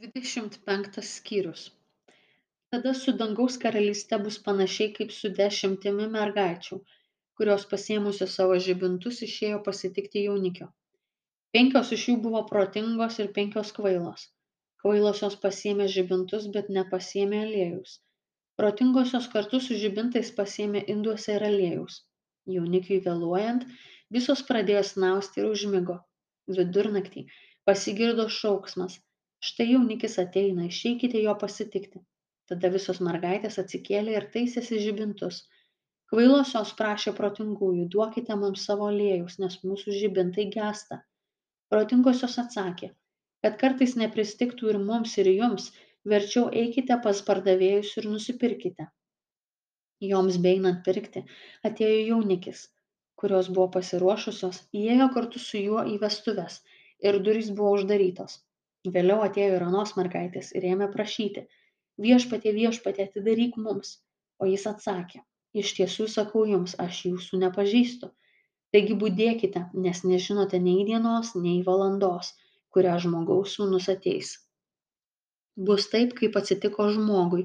dvidešimt penktas skyrius. Tada su dangaus karalyste bus panašiai kaip su dešimtimi mergaičių kurios pasiėmusios savo žibintus išėjo pasitikti jaunikio. Penkios iš jų buvo protingos ir penkios kvailos. Kvailosios pasiėmė žibintus bet nepasiėmė aliejaus protingosios kartu su žibintais pasiėmė induose ir aliejaus jaunikiui vėluojant visos pradėjo snausti ir užmigo. Vidurnaktį pasigirdo šauksmas štai jaunikis ateina išeikite jo pasitikti. Tada visos mergaitės atsikėlė ir taisėsi žibintus. Kvailosios prašė protingųjų duokite mums savo aliejaus nes mūsų žibintai gęsta. Protingosios atsakė kad kartais nepristigtų ir mums ir jums verčiau eikite pas pardavėjus ir nusipirkite. Joms beeinant pirkti atėjo jaunikis kurios buvo pasiruošusios įėjo kartu su juo į vestuves ir durys buvo uždarytos vėliau atėjo ir anos mergaitės ir ėmė prašyti viešpatie viešpatie atidaryk mums. O jis atsakė iš tiesų sakau jums aš jūsų nepažįstu. Taigi budėkite nes nežinote nei dienos nei valandos kurią žmogaus sūnus ateis. Bus taip kaip atsitiko žmogui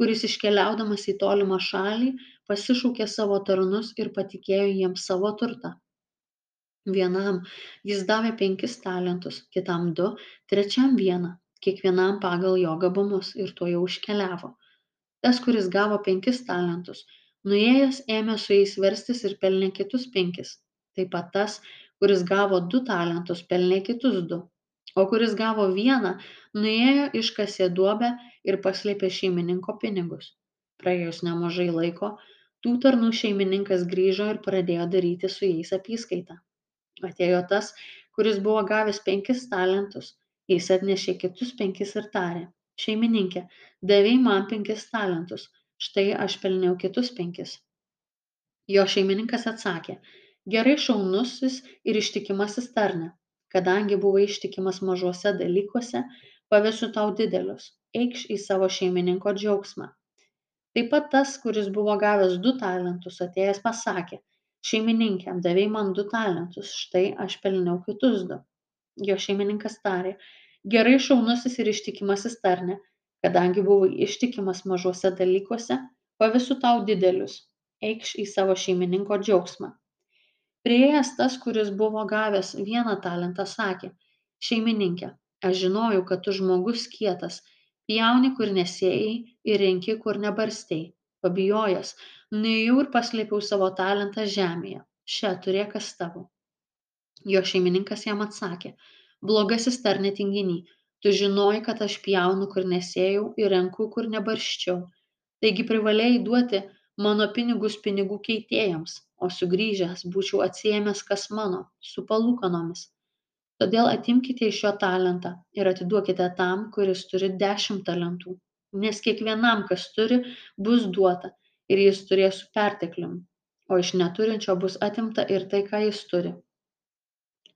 kuris iškeliaudamas į tolimą šalį pasišaukė savo tarnus ir patikėjo jiems savo turtą vienam. Jis davė penkis talentus kitam du trečiam vieną. Kiekvienam pagal jo gabumus ir tuojau iškeliavo tas kuris gavo penkis talentus nuėjęs ėmė su jais verstis ir pelnė kitus penkis. Taip pat tas kuris gavo du talentus pelnė kitus du. O kuris gavo vieną nuėjo iškasė duobę ir paslėpė šeimininko pinigus. Praėjus nemažai laiko tų tarnų šeimininkas grįžo ir pradėjo daryti su jais apyskaitą atėjo tas kuris buvo gavęs penkis talentus. Jis atnešė kitus penkis ir tarė šeimininke davei man penkis talentus štai aš pelniau kitus penkis. Jo šeimininkas atsakė gerai šaunusis ir ištikimasis tarne kadangi buvai ištikimas mažuose dalykuose pavesiu tau didelius eikš į savo šeimininko džiaugsmą. Taip pat tas kuris buvo gavęs du talentus atėjęs pasakė šeimininke davei man du talentus štai aš pelniau kitus du. Jo šeimininkas tarė gerai šaunusis ir ištikimasis tarne kadangi buvai ištikimas mažuose dalykuose pavesiu tau didelius. Eikš į savo šeimininko džiaugsmą. Priėjęs tas kuris buvo gavęs vieną talentą sakė šeimininke aš žinojau kad tu žmogus kietas. Pjauni kur nesėjai ir renki kur nebarstei pabijojęs. Nuėjau ir paslėpiau savo talentą žemėje. Še turėk kas tavo jo šeimininkas jam atsakė. Blogasis tarne tinginy tu žinojai kad aš pjaunu kur nesėjau ir renku kur nebarsčiau taigi privalėjai duoti mano pinigus pinigų keitėjams o sugrįžęs būčiau atsiėmęs kas mano su palūkanomis. Todėl atimkite iš jo talentą ir atiduokite tam kuris turi dešimt talentų nes kiekvienam kas turi bus duota ir jis turės su perteklium. O iš neturinčio bus atimta ir tai ką jis turi.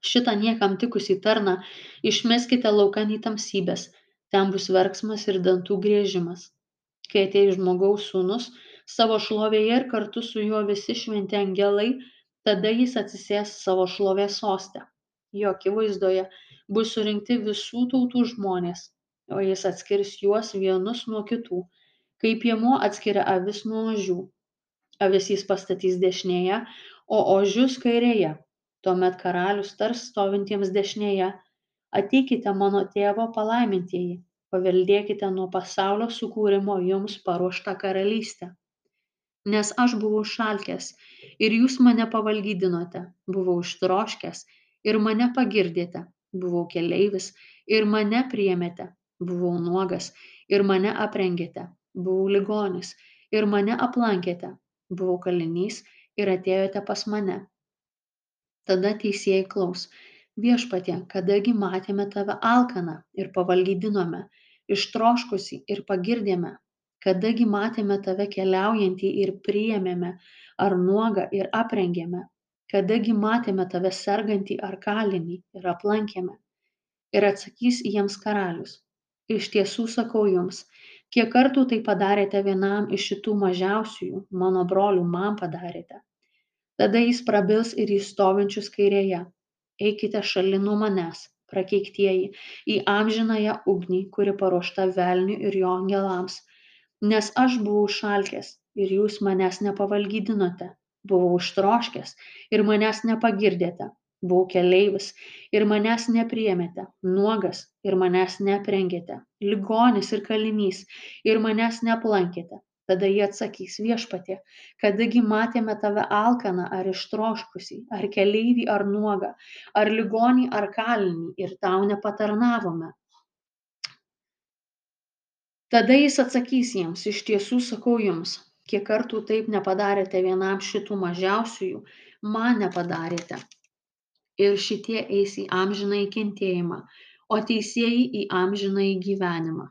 Šitą niekam tikusį tarną išmeskite laukan į tamsybes ten bus verksmas ir dantų griežimas. Kai ateis žmogaus sūnus savo šlovėje ir kartu su juo visi šventi angelai tada jis atsisės savo šlovės soste. Jo akivaizdoje bus surinkti visų tautų žmonės o jis atskirs juos vienus nuo kitų. Kaip piemuo atskiria avis nuo ožių. Avis jis pastatys dešinėje o ožius kairėje. Tuomet karalius tars stovintiems dešinėje. Ateikite mano tėvo palaimintieji. Paveldėkite nuo pasaulio sukūrimo jums paruoštą karalystę. Nes aš buvau šalkęs ir jūs mane pavalgydinote. Buvau ištroškęs ir mane pagirdėte. Buvau keleivis ir mane priėmėte buvau nuogas. Ir mane aprengėte buvau ligonis. Ir mane aplankėte buvau kalinys ir atėjote pas mane. Tada teisieji klaus viešpatie kada gi matėme tave alkaną ir pavalgydinome ištroškusį ir pagirdėme? Kada gi matėme tave keliaujantį ir priėmėme ar nuogą ir aprengėme? Kada gi matėme tave sergantį ar kalinį ir aplankėme? Ir atsakys jiems karalius iš tiesų sakau jums kiek kartų tai padarėte vienam iš šitų mažiausiųjų mano brolių man padarėte? Tada jis prabils ir į stovinčius kairėje. Eikite šalin nuo manęs prakeiktieji, į amžinąją ugnį, kuri paruošta velniui ir jo angelams. Nes aš buvau šalkęs ir jūs manęs nepavalgydinote, buvau ištroškęs ir manęs nepagirdėte, buvau keleivis ir manęs nepriemėte, nuogas ir manęs neprengėte, ligonis ir kalinys ir manęs neaplankėte. Tada jie atsakys viešpatie, kadagi matėme tave alkaną ar ištroškusį, ar keleivį ar nuogą, ar ligonį ar kalinį ir tau nepatarnavome. Tada jis atsakys jiems, iš tiesų sakau jums, kiek kartų taip nepadarėte vienam šitų mažiausiųjų, man nepadarėte. Ir šitie eis į amžiną įkentėjimą, o teisėjai į amžiną į gyvenimą.